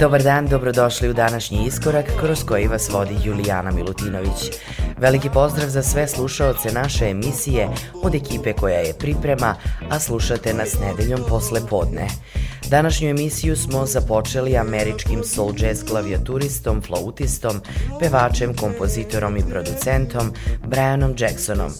Dobar dan, dobrodošli u današnji iskorak kroz koji vas vodi Julijana Milutinović. Veliki pozdrav za sve slušaoce naše emisije od ekipe koja je priprema, a slušate nas nedeljom posle podne. Današnju emisiju smo započeli američkim soul jazz klavijaturistom, flautistom, pevačem, kompozitorom i producentom Brianom Jacksonom.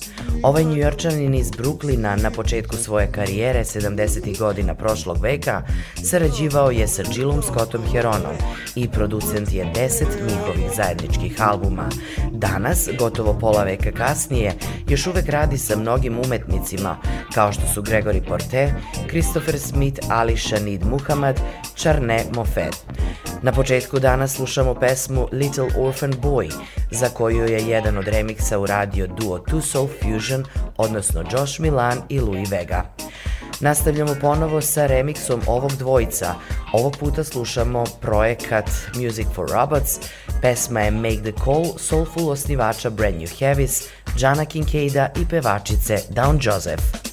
Ovaj njujorčanin iz Bruklina na početku svoje karijere 70. godina prošlog veka sarađivao je sa Jillom Scottom Heronom i producent je deset njihovih zajedničkih albuma. Danas, gotovo pola veka kasnije, još uvek radi sa mnogim umetnicima kao što su Gregory Porte, Christopher Smith, Ali Shanid Said Muhammad, Charne Mofed. Na početku dana slušamo pesmu Little Orphan Boy, za koju je jedan od remiksa uradio duo Two Soul Fusion, odnosno Josh Milan i Louis Vega. Nastavljamo ponovo sa remiksom ovog dvojca. Ovog puta slušamo projekat Music for Robots. Pesma je Make the Call, soulful osnivača Brand New Heavis, Jana Kincaida i pevačice Down Joseph.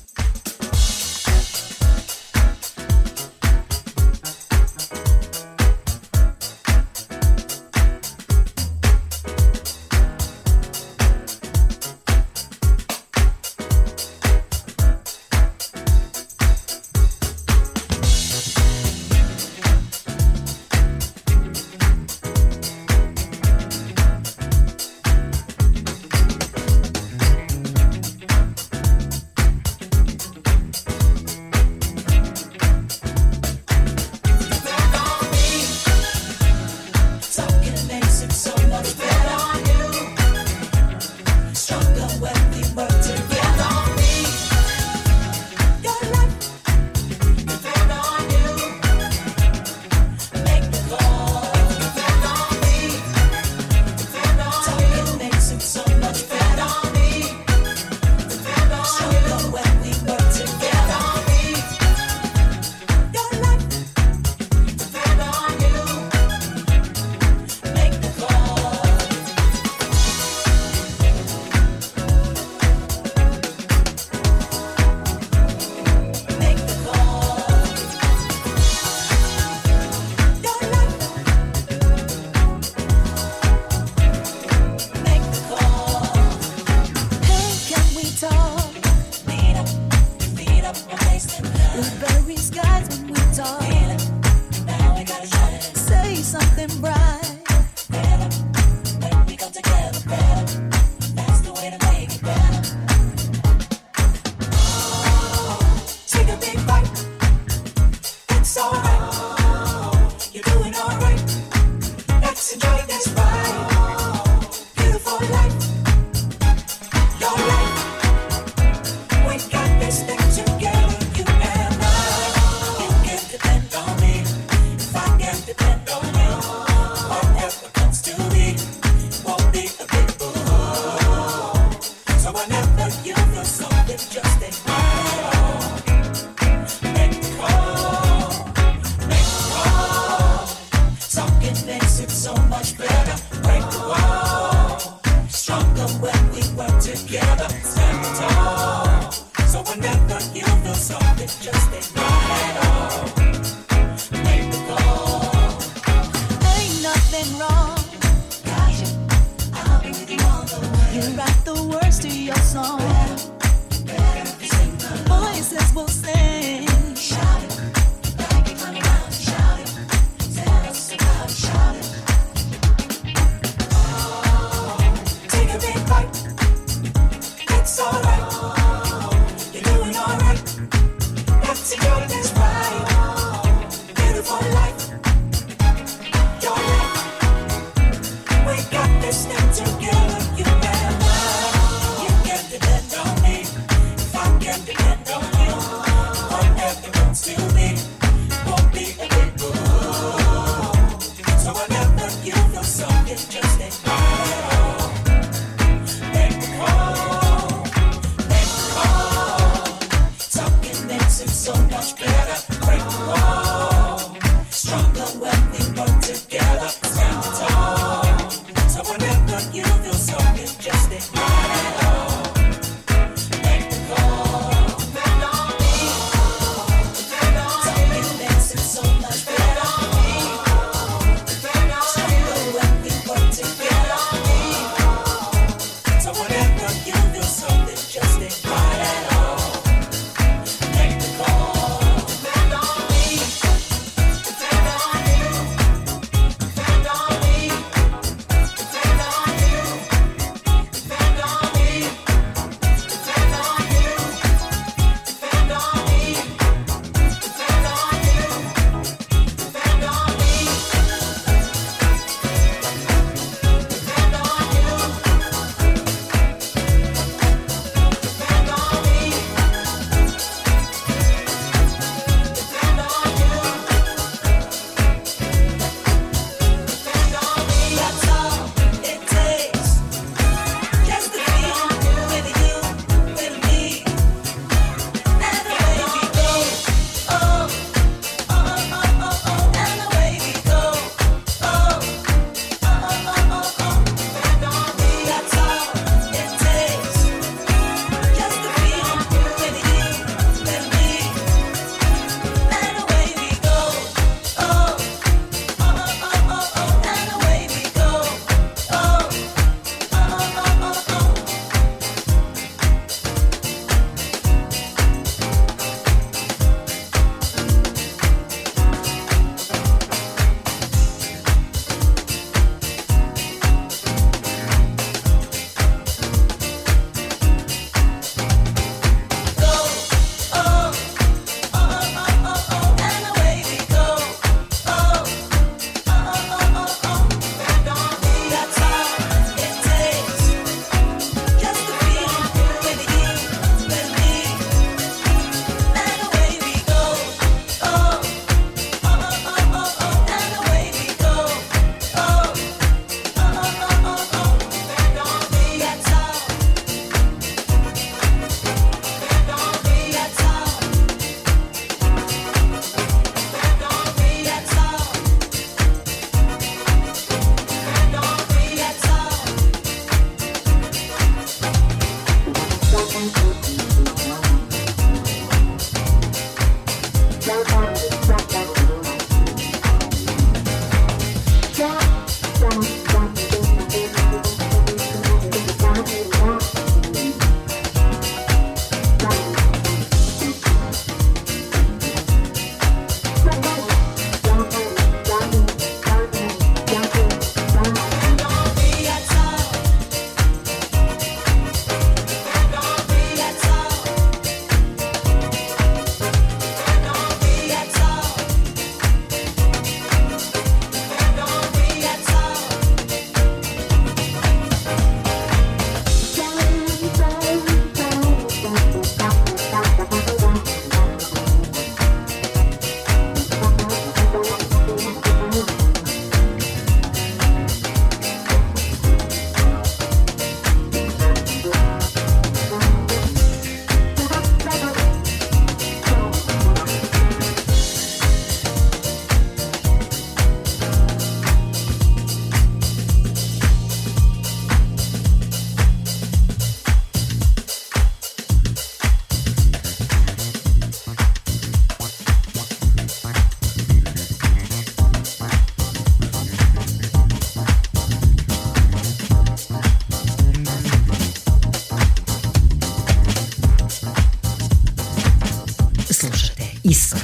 Slušate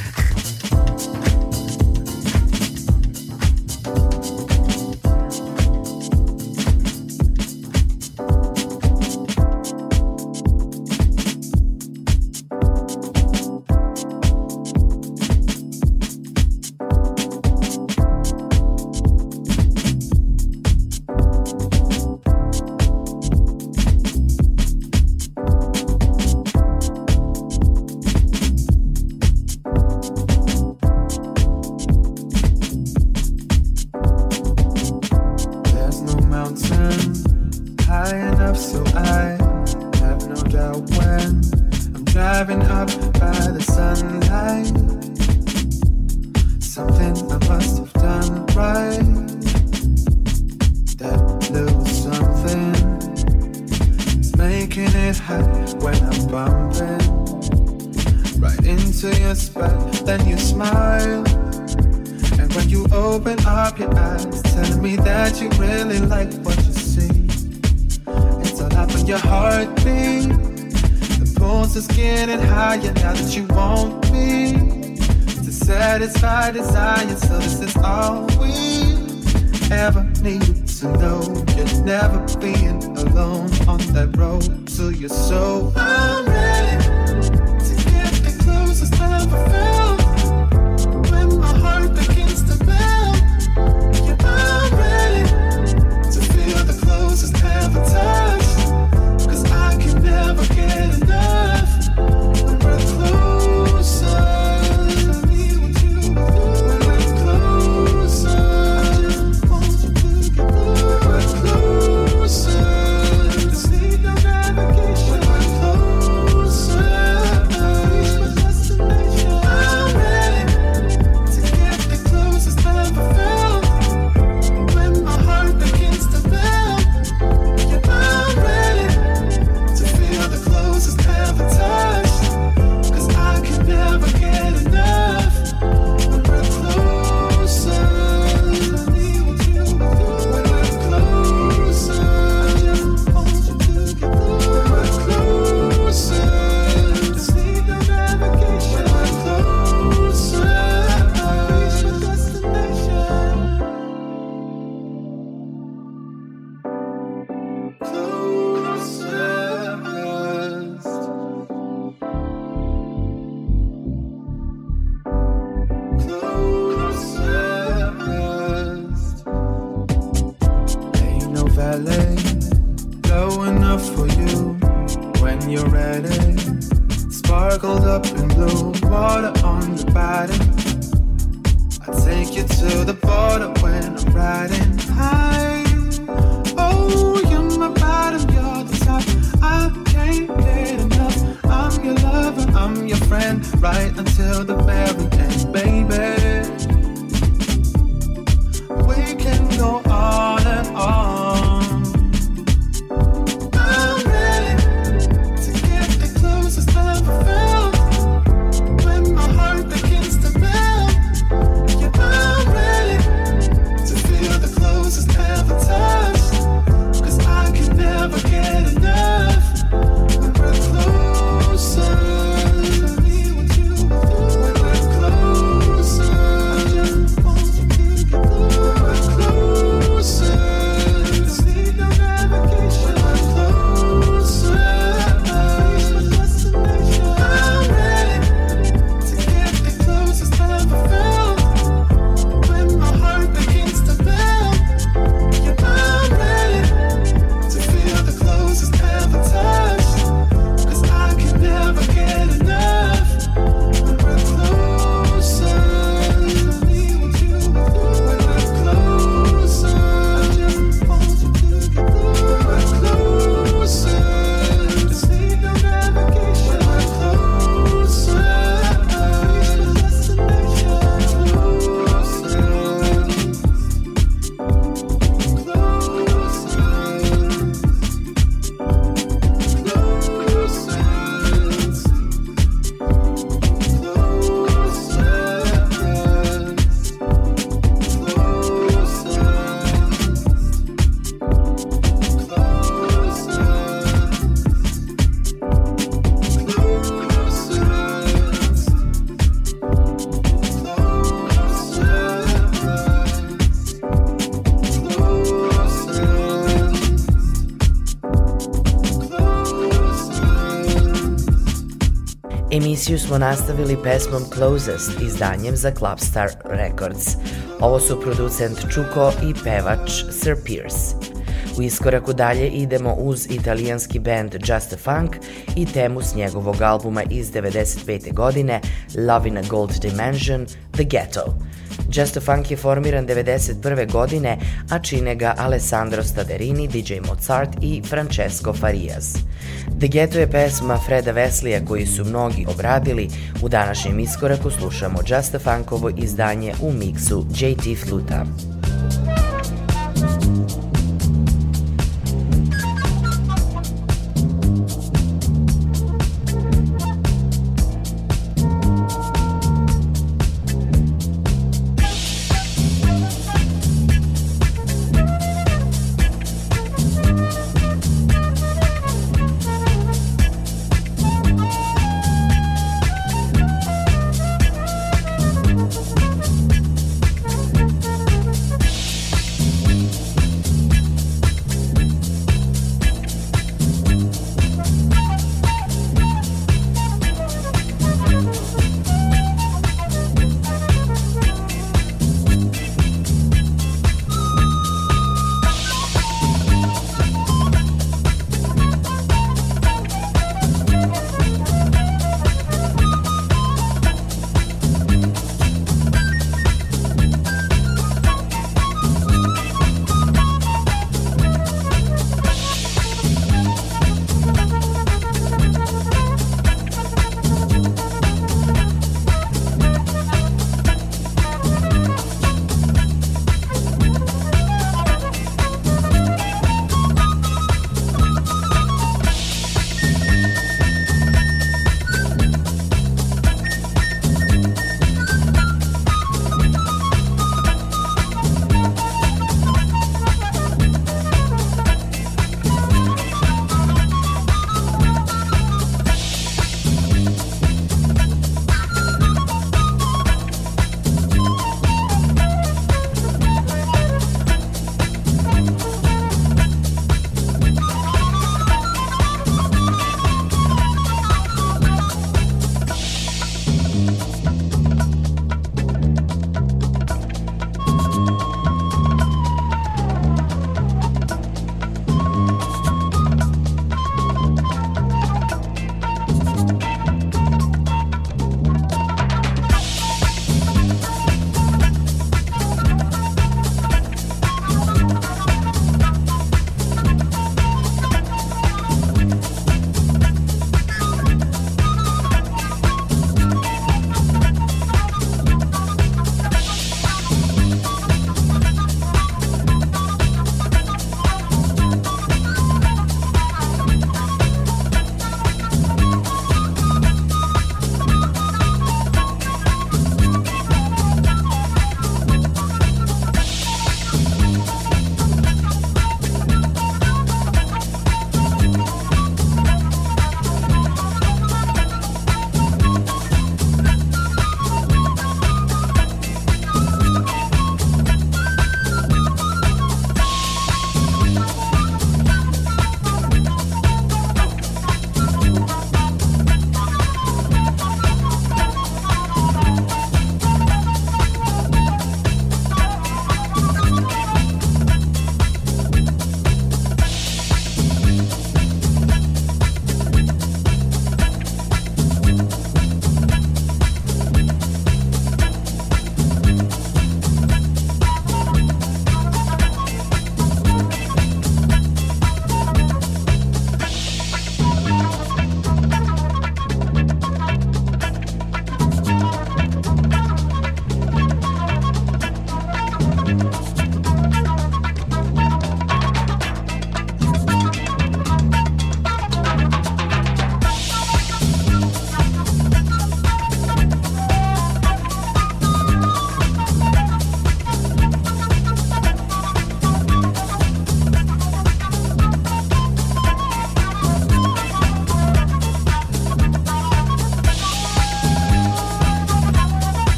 alone on that road to your soul. water on your body. I take you to the border when I'm riding high. Oh, you're my bottom, you're the top. I can't get enough. I'm your lover, I'm your friend, right until the very Emisiju smo nastavili pesmom Closest izdanjem za Clubstar Records. Ovo su producent Čuko i pevač Sir Pierce. U iskoraku dalje idemo uz italijanski band Just a Funk i temu s njegovog albuma iz 95. godine Love in a Gold Dimension, The Ghetto. Just a Funk je formiran 91. godine, a čine ga Alessandro Staderini, DJ Mozart i Francesco Farias. The Ghetto je pesma Freda Veslija koji su mnogi obradili. U današnjem iskoraku slušamo Funkovo izdanje u miksu JT Fluta.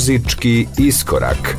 Muzički iskorak.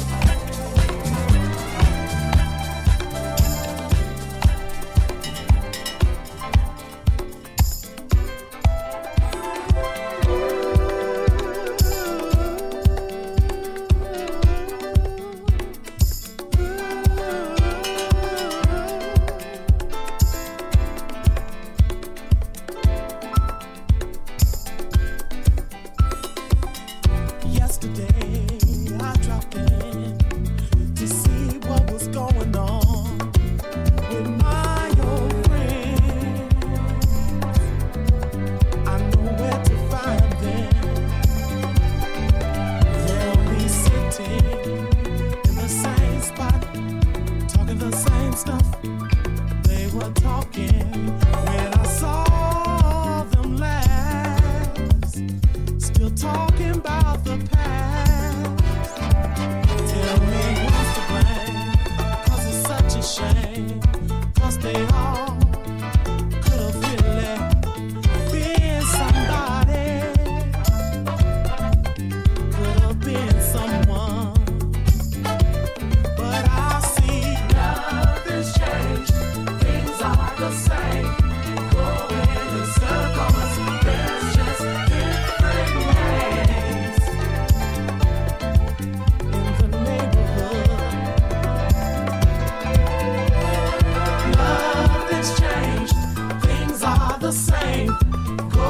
same.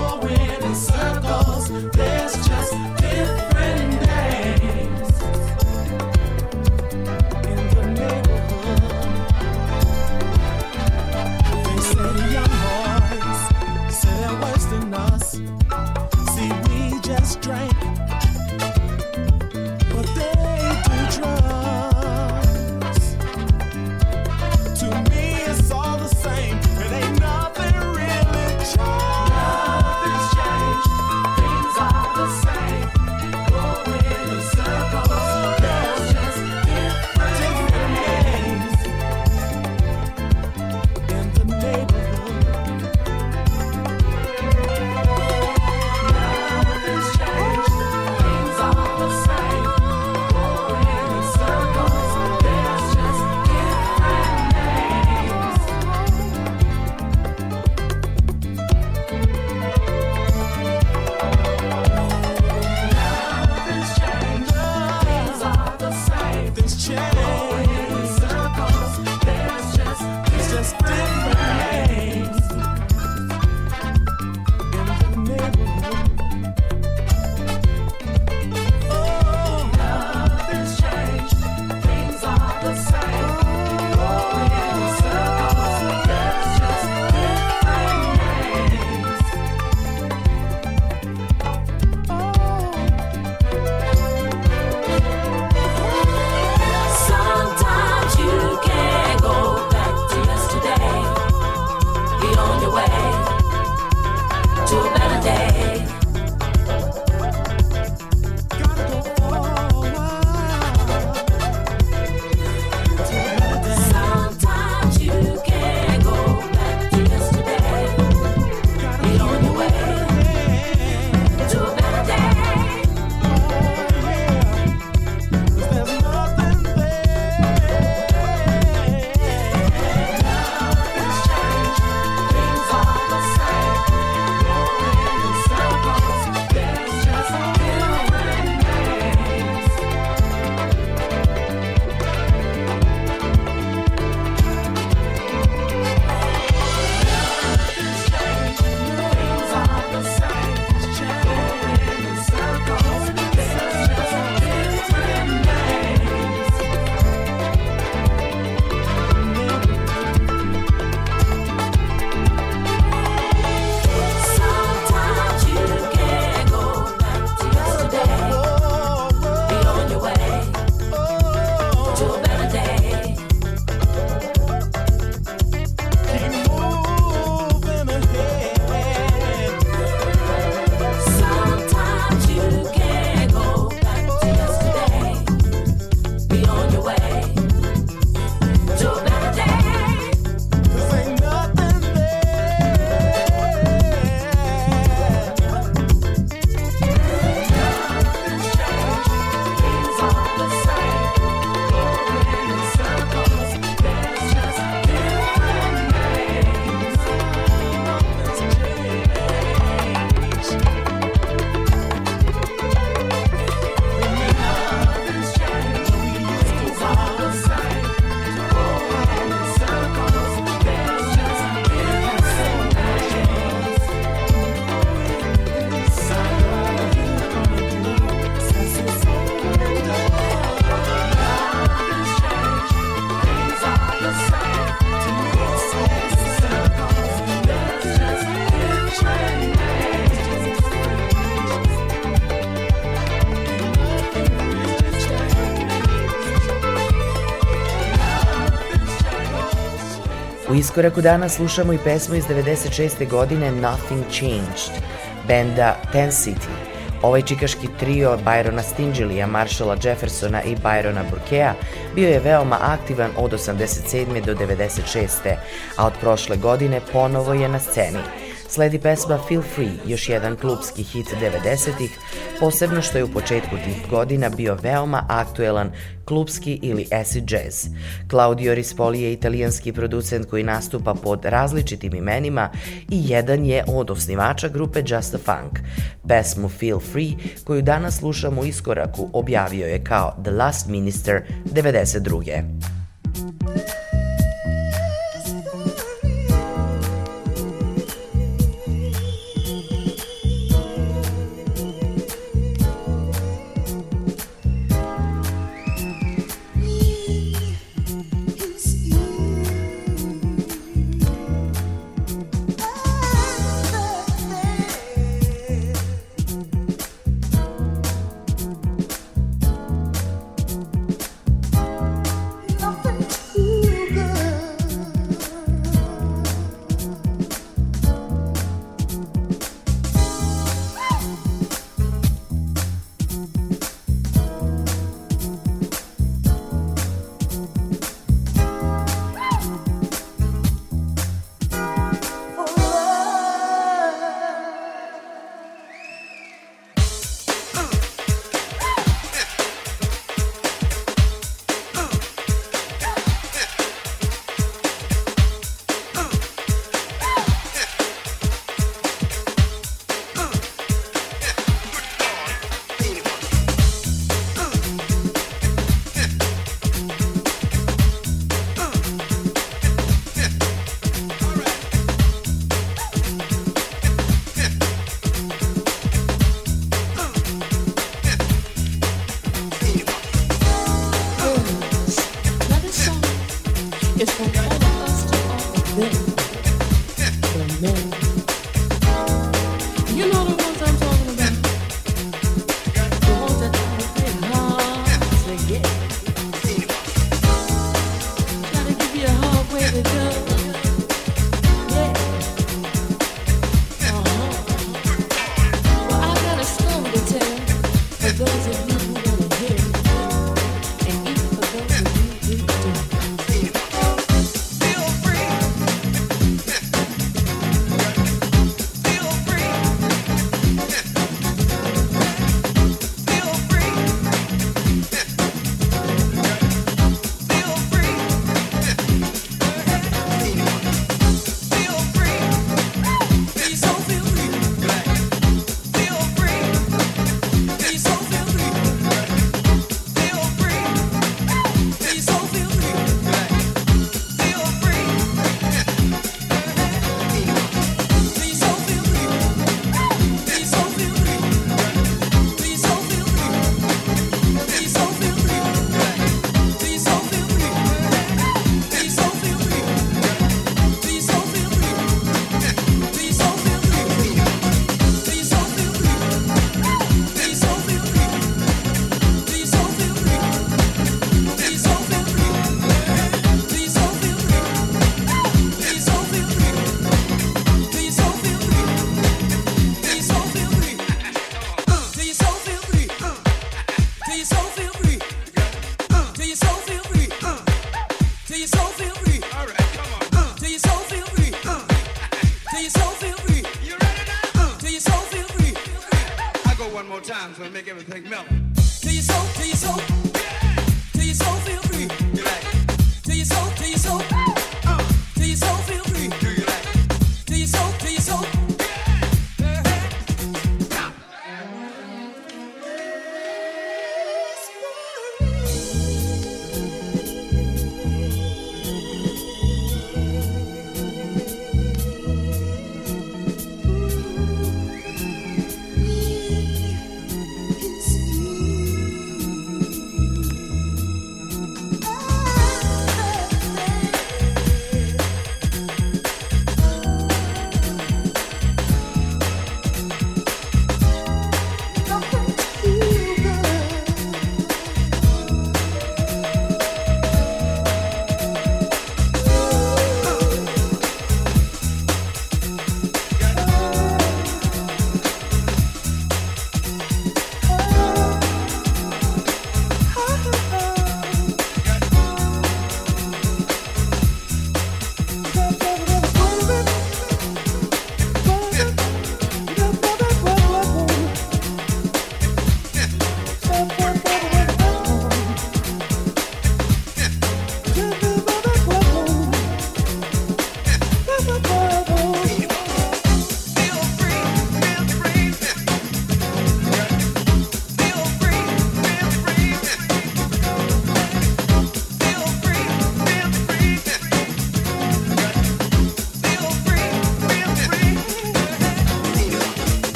Iskoraku dana slušamo i pesmu iz 96. godine Nothing Changed, benda Ten City. Ovaj čikaški trio Byrona Stingelija, Marshalla Jeffersona i Byrona Burkea bio je veoma aktivan od 87. do 96. a od prošle godine ponovo je na sceni. Sledi pesma Feel Free, još jedan klubski hit 90-ih, posebno što je u početku tih godina bio veoma aktuelan klubski ili acid jazz. Claudio Rispoli je italijanski producent koji nastupa pod različitim imenima i jedan je od osnivača grupe Just a Funk. Pesmu Feel Free, koju danas slušamo u iskoraku, objavio je kao The Last Minister 92.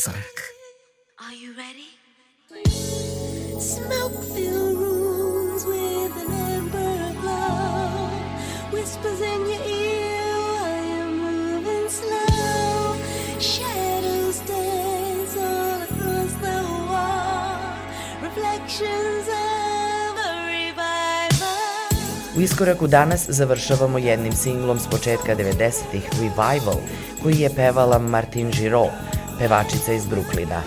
Iskorak. Are you ready? Smoke filled rooms with an amber glow whispers in your ear while you're moving slow. Shadows dance all across the wall, reflections of a revival. U iskoraku danas završavamo jednim singlom s početka 90-ih Revival, koji je pevala Martin Giraud, pevačica iz Bruklina.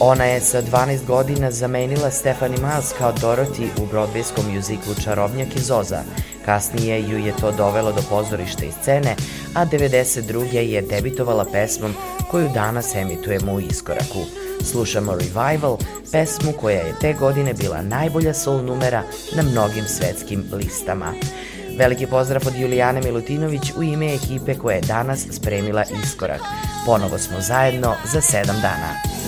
Ona je sa 12 godina zamenila Stephanie Miles kao Dorothy u brodvejskom mjuziklu Čarobnjak iz Oza. Kasnije ju je to dovelo do pozorišta i scene, a 92. je debitovala pesmom koju danas emitujemo u iskoraku. Slušamo Revival, pesmu koja je te godine bila najbolja soul numera na mnogim svetskim listama. Veliki pozdrav od Julijane Milutinović u ime ekipe koja je danas spremila iskorak. Ponovo smo zajedno za sedam dana.